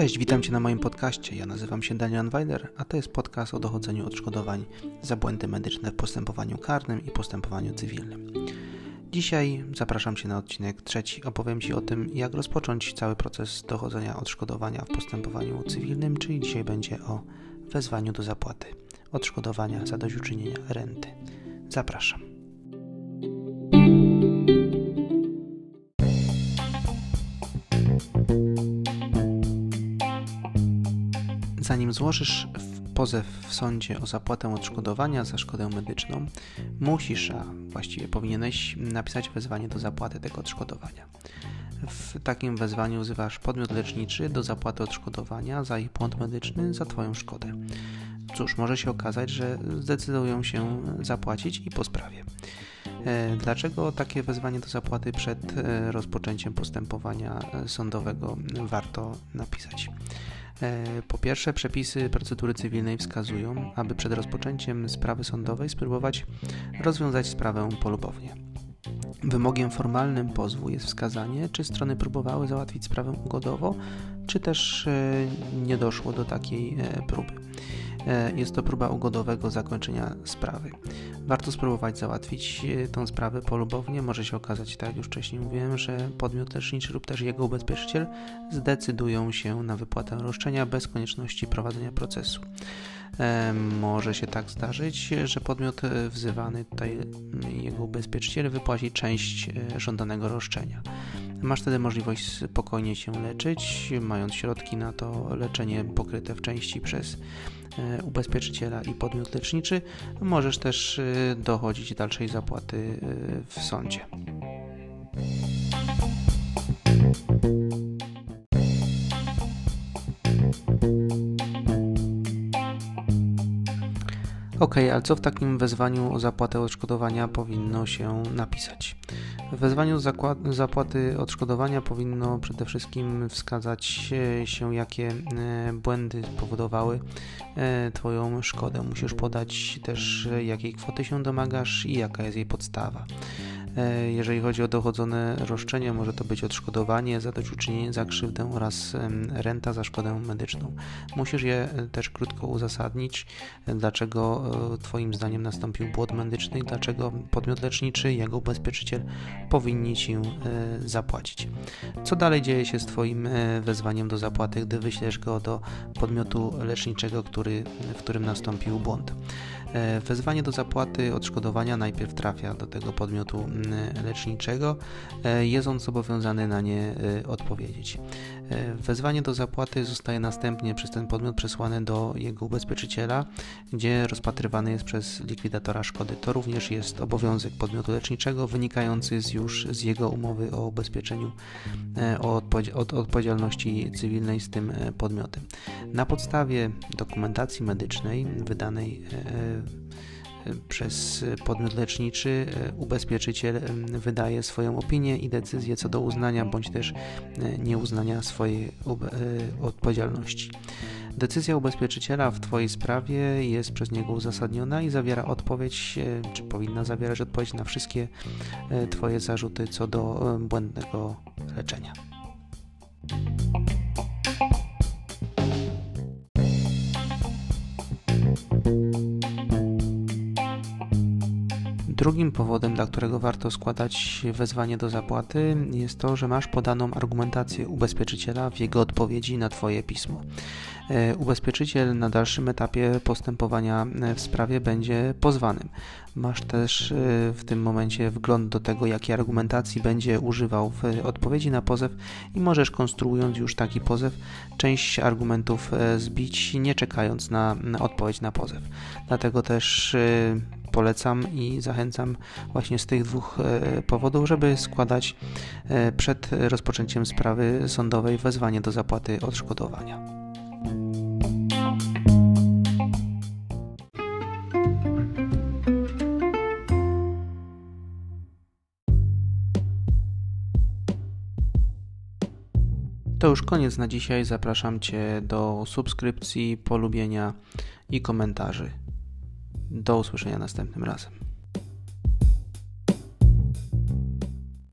Cześć, witam Cię na moim podcaście. Ja nazywam się Daniel Weiler, a to jest podcast o dochodzeniu odszkodowań za błędy medyczne w postępowaniu karnym i postępowaniu cywilnym. Dzisiaj zapraszam Cię na odcinek trzeci. Opowiem Ci o tym, jak rozpocząć cały proces dochodzenia odszkodowania w postępowaniu cywilnym, czyli dzisiaj będzie o wezwaniu do zapłaty odszkodowania zadośćuczynienia renty. Zapraszam. Zanim złożysz pozew w sądzie o zapłatę odszkodowania za szkodę medyczną, musisz, a właściwie powinieneś napisać wezwanie do zapłaty tego odszkodowania. W takim wezwaniu wzywasz podmiot leczniczy do zapłaty odszkodowania za ich błąd medyczny za Twoją szkodę. Cóż, może się okazać, że zdecydują się zapłacić i po sprawie. E, dlaczego takie wezwanie do zapłaty przed e, rozpoczęciem postępowania e, sądowego warto napisać? Po pierwsze, przepisy procedury cywilnej wskazują, aby przed rozpoczęciem sprawy sądowej spróbować rozwiązać sprawę polubownie. Wymogiem formalnym pozwu jest wskazanie, czy strony próbowały załatwić sprawę ugodowo, czy też nie doszło do takiej próby. E, jest to próba ugodowego zakończenia sprawy. Warto spróbować załatwić e, tę sprawę polubownie. Może się okazać, tak jak już wcześniej mówiłem, że podmiot leczniczy lub też jego ubezpieczyciel zdecydują się na wypłatę roszczenia bez konieczności prowadzenia procesu. E, może się tak zdarzyć, że podmiot wzywany, tutaj jego ubezpieczyciel, wypłaci część żądanego roszczenia. Masz wtedy możliwość spokojnie się leczyć, mając środki na to leczenie pokryte w części przez e, ubezpieczyciela i podmiot leczniczy. Możesz też e, dochodzić dalszej zapłaty e, w sądzie. Ok, ale co w takim wezwaniu o zapłatę odszkodowania powinno się napisać? W wezwaniu zapłaty odszkodowania powinno przede wszystkim wskazać się, jakie e, błędy spowodowały e, Twoją szkodę. Musisz podać też, jakiej kwoty się domagasz i jaka jest jej podstawa. E, jeżeli chodzi o dochodzone roszczenia, może to być odszkodowanie, zadośćuczynienie za krzywdę oraz renta za szkodę medyczną. Musisz je e, też krótko uzasadnić, e, dlaczego Twoim zdaniem nastąpił błąd medyczny i dlaczego podmiot leczniczy jego ubezpieczyciel powinni Ci zapłacić. Co dalej dzieje się z Twoim wezwaniem do zapłaty, gdy wyślesz go do podmiotu leczniczego, który, w którym nastąpił błąd? Wezwanie do zapłaty odszkodowania najpierw trafia do tego podmiotu leczniczego, e, jest on zobowiązany na nie e, odpowiedzieć. E, wezwanie do zapłaty zostaje następnie przez ten podmiot przesłane do jego ubezpieczyciela, gdzie rozpatrywany jest przez likwidatora szkody. To również jest obowiązek podmiotu leczniczego wynikający z już z jego umowy o ubezpieczeniu od odpowiedzialności cywilnej z tym podmiotem. Na podstawie dokumentacji medycznej wydanej przez podmiot leczniczy e, ubezpieczyciel wydaje swoją opinię i decyzję co do uznania bądź też e, nieuznania swojej e, odpowiedzialności. Decyzja ubezpieczyciela w Twojej sprawie jest przez niego uzasadniona i zawiera odpowiedź, czy powinna zawierać odpowiedź na wszystkie Twoje zarzuty co do błędnego leczenia. Drugim powodem, dla którego warto składać wezwanie do zapłaty, jest to, że masz podaną argumentację ubezpieczyciela w jego odpowiedzi na Twoje pismo. E, ubezpieczyciel na dalszym etapie postępowania e, w sprawie będzie pozwanym. Masz też e, w tym momencie wgląd do tego, jakiej argumentacji będzie używał w odpowiedzi na pozew i możesz konstruując już taki pozew, część argumentów zbić, nie czekając na odpowiedź na pozew. Dlatego też polecam i zachęcam właśnie z tych dwóch e, powodów, żeby składać e, przed rozpoczęciem sprawy sądowej wezwanie do zapłaty odszkodowania. To już koniec na dzisiaj. Zapraszam Cię do subskrypcji, polubienia i komentarzy. Do usłyszenia następnym razem.